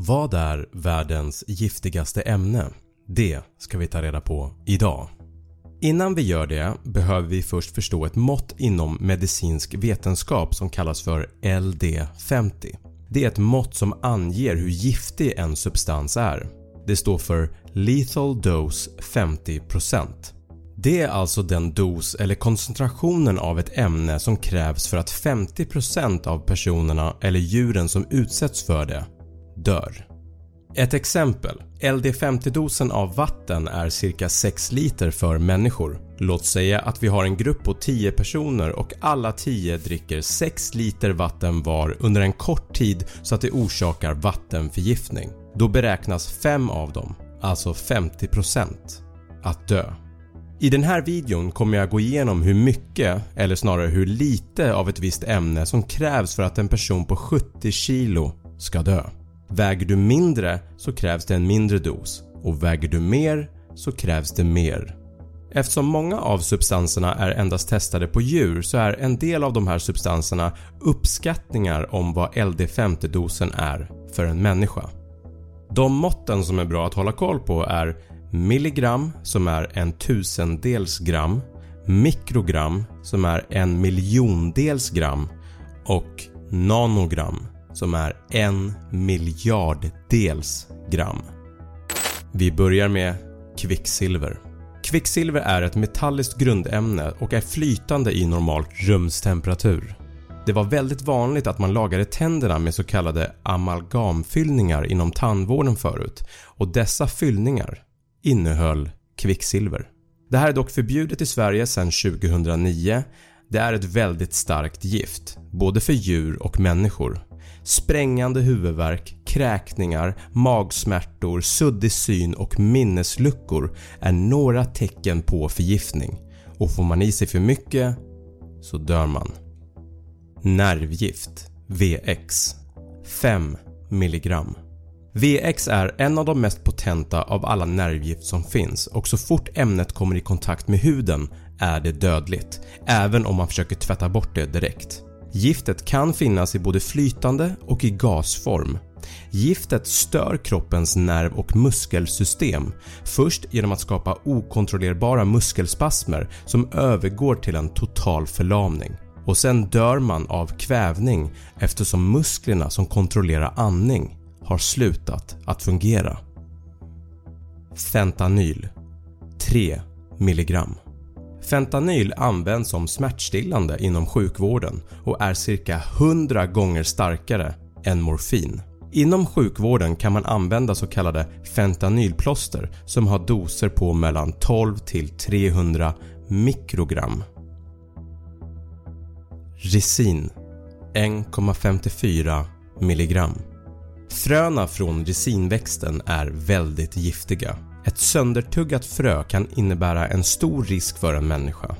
Vad är världens giftigaste ämne? Det ska vi ta reda på idag. Innan vi gör det behöver vi först förstå ett mått inom medicinsk vetenskap som kallas för LD50. Det är ett mått som anger hur giftig en substans är. Det står för Lethal Dose 50%. Det är alltså den dos eller koncentrationen av ett ämne som krävs för att 50% av personerna eller djuren som utsätts för det dör. Ett exempel. LD50-dosen av vatten är cirka 6 liter för människor. Låt säga att vi har en grupp på 10 personer och alla 10 dricker 6 liter vatten var under en kort tid så att det orsakar vattenförgiftning. Då beräknas 5 av dem, alltså 50% att dö. I den här videon kommer jag gå igenom hur mycket, eller snarare hur lite av ett visst ämne som krävs för att en person på 70 kilo ska dö. Väger du mindre så krävs det en mindre dos och väger du mer så krävs det mer. Eftersom många av substanserna är endast testade på djur så är en del av de här substanserna uppskattningar om vad LD50-dosen är för en människa. De måtten som är bra att hålla koll på är milligram som är en tusendels gram, mikrogram som är en miljondels gram och nanogram som är en miljarddels gram. Vi börjar med kvicksilver. Kvicksilver är ett metalliskt grundämne och är flytande i normal rumstemperatur. Det var väldigt vanligt att man lagade tänderna med så kallade amalgamfyllningar inom tandvården förut och dessa fyllningar innehöll kvicksilver. Det här är dock förbjudet i Sverige sedan 2009. Det är ett väldigt starkt gift, både för djur och människor. Sprängande huvudvärk, kräkningar, magsmärtor, suddig syn och minnesluckor är några tecken på förgiftning. Och får man i sig för mycket så dör man. Nervgift VX 5 mg VX är en av de mest potenta av alla nervgift som finns. Och så fort ämnet kommer i kontakt med huden är det dödligt, även om man försöker tvätta bort det direkt. Giftet kan finnas i både flytande och i gasform. Giftet stör kroppens nerv och muskelsystem först genom att skapa okontrollerbara muskelspasmer som övergår till en total förlamning och sen dör man av kvävning eftersom musklerna som kontrollerar andning har slutat att fungera. Fentanyl 3 mg Fentanyl används som smärtstillande inom sjukvården och är cirka 100 gånger starkare än morfin. Inom sjukvården kan man använda så kallade fentanylplåster som har doser på mellan 12 till 300 mikrogram. Resin 1,54 mg Fröna från resinväxten är väldigt giftiga ett söndertuggat frö kan innebära en stor risk för en människa.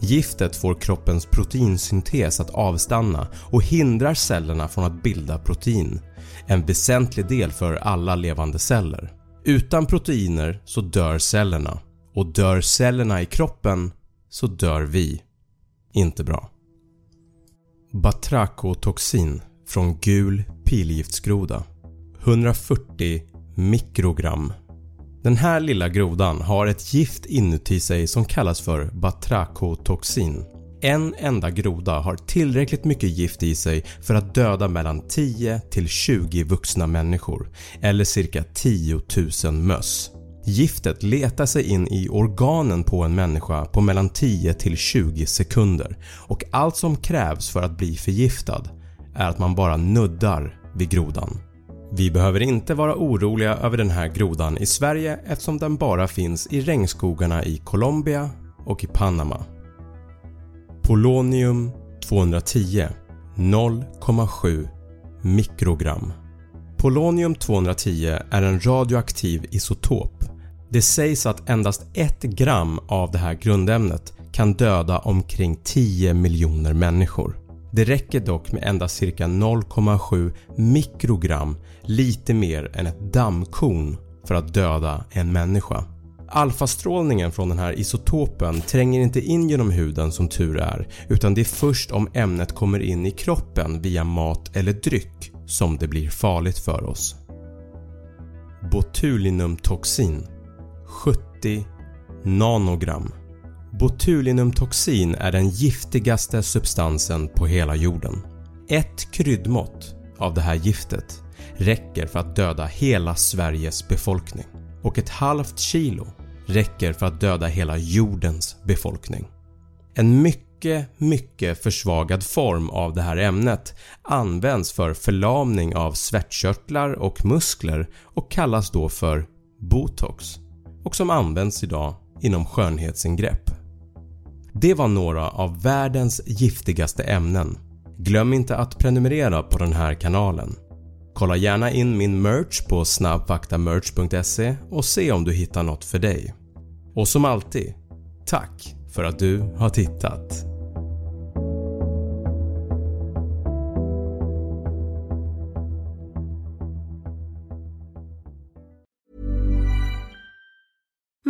Giftet får kroppens proteinsyntes att avstanna och hindrar cellerna från att bilda protein. En väsentlig del för alla levande celler. Utan proteiner så dör cellerna och dör cellerna i kroppen så dör vi. Inte bra. Batrakotoxin från gul pilgiftsgroda 140 mikrogram den här lilla grodan har ett gift inuti sig som kallas för batrakotoxin. En enda groda har tillräckligt mycket gift i sig för att döda mellan 10 till 20 vuxna människor eller cirka 10 000 möss. Giftet letar sig in i organen på en människa på mellan 10 till 20 sekunder och allt som krävs för att bli förgiftad är att man bara nuddar vid grodan. Vi behöver inte vara oroliga över den här grodan i Sverige eftersom den bara finns i regnskogarna i Colombia och i Panama. Polonium 210 0,7 mikrogram Polonium 210 är en radioaktiv isotop. Det sägs att endast 1 gram av det här grundämnet kan döda omkring 10 miljoner människor. Det räcker dock med endast cirka 0,7 mikrogram, lite mer än ett dammkorn för att döda en människa. Alfastrålningen från den här isotopen tränger inte in genom huden som tur är utan det är först om ämnet kommer in i kroppen via mat eller dryck som det blir farligt för oss. Botulinumtoxin 70 nanogram Botulinumtoxin är den giftigaste substansen på hela jorden. Ett kryddmått av det här giftet räcker för att döda hela Sveriges befolkning och ett halvt kilo räcker för att döda hela jordens befolkning. En mycket, mycket försvagad form av det här ämnet används för förlamning av svettkörtlar och muskler och kallas då för botox och som används idag inom skönhetsingrepp. Det var några av världens giftigaste ämnen. Glöm inte att prenumerera på den här kanalen. Kolla gärna in min merch på snabbfaktamerch.se och se om du hittar något för dig. Och som alltid, tack för att du har tittat.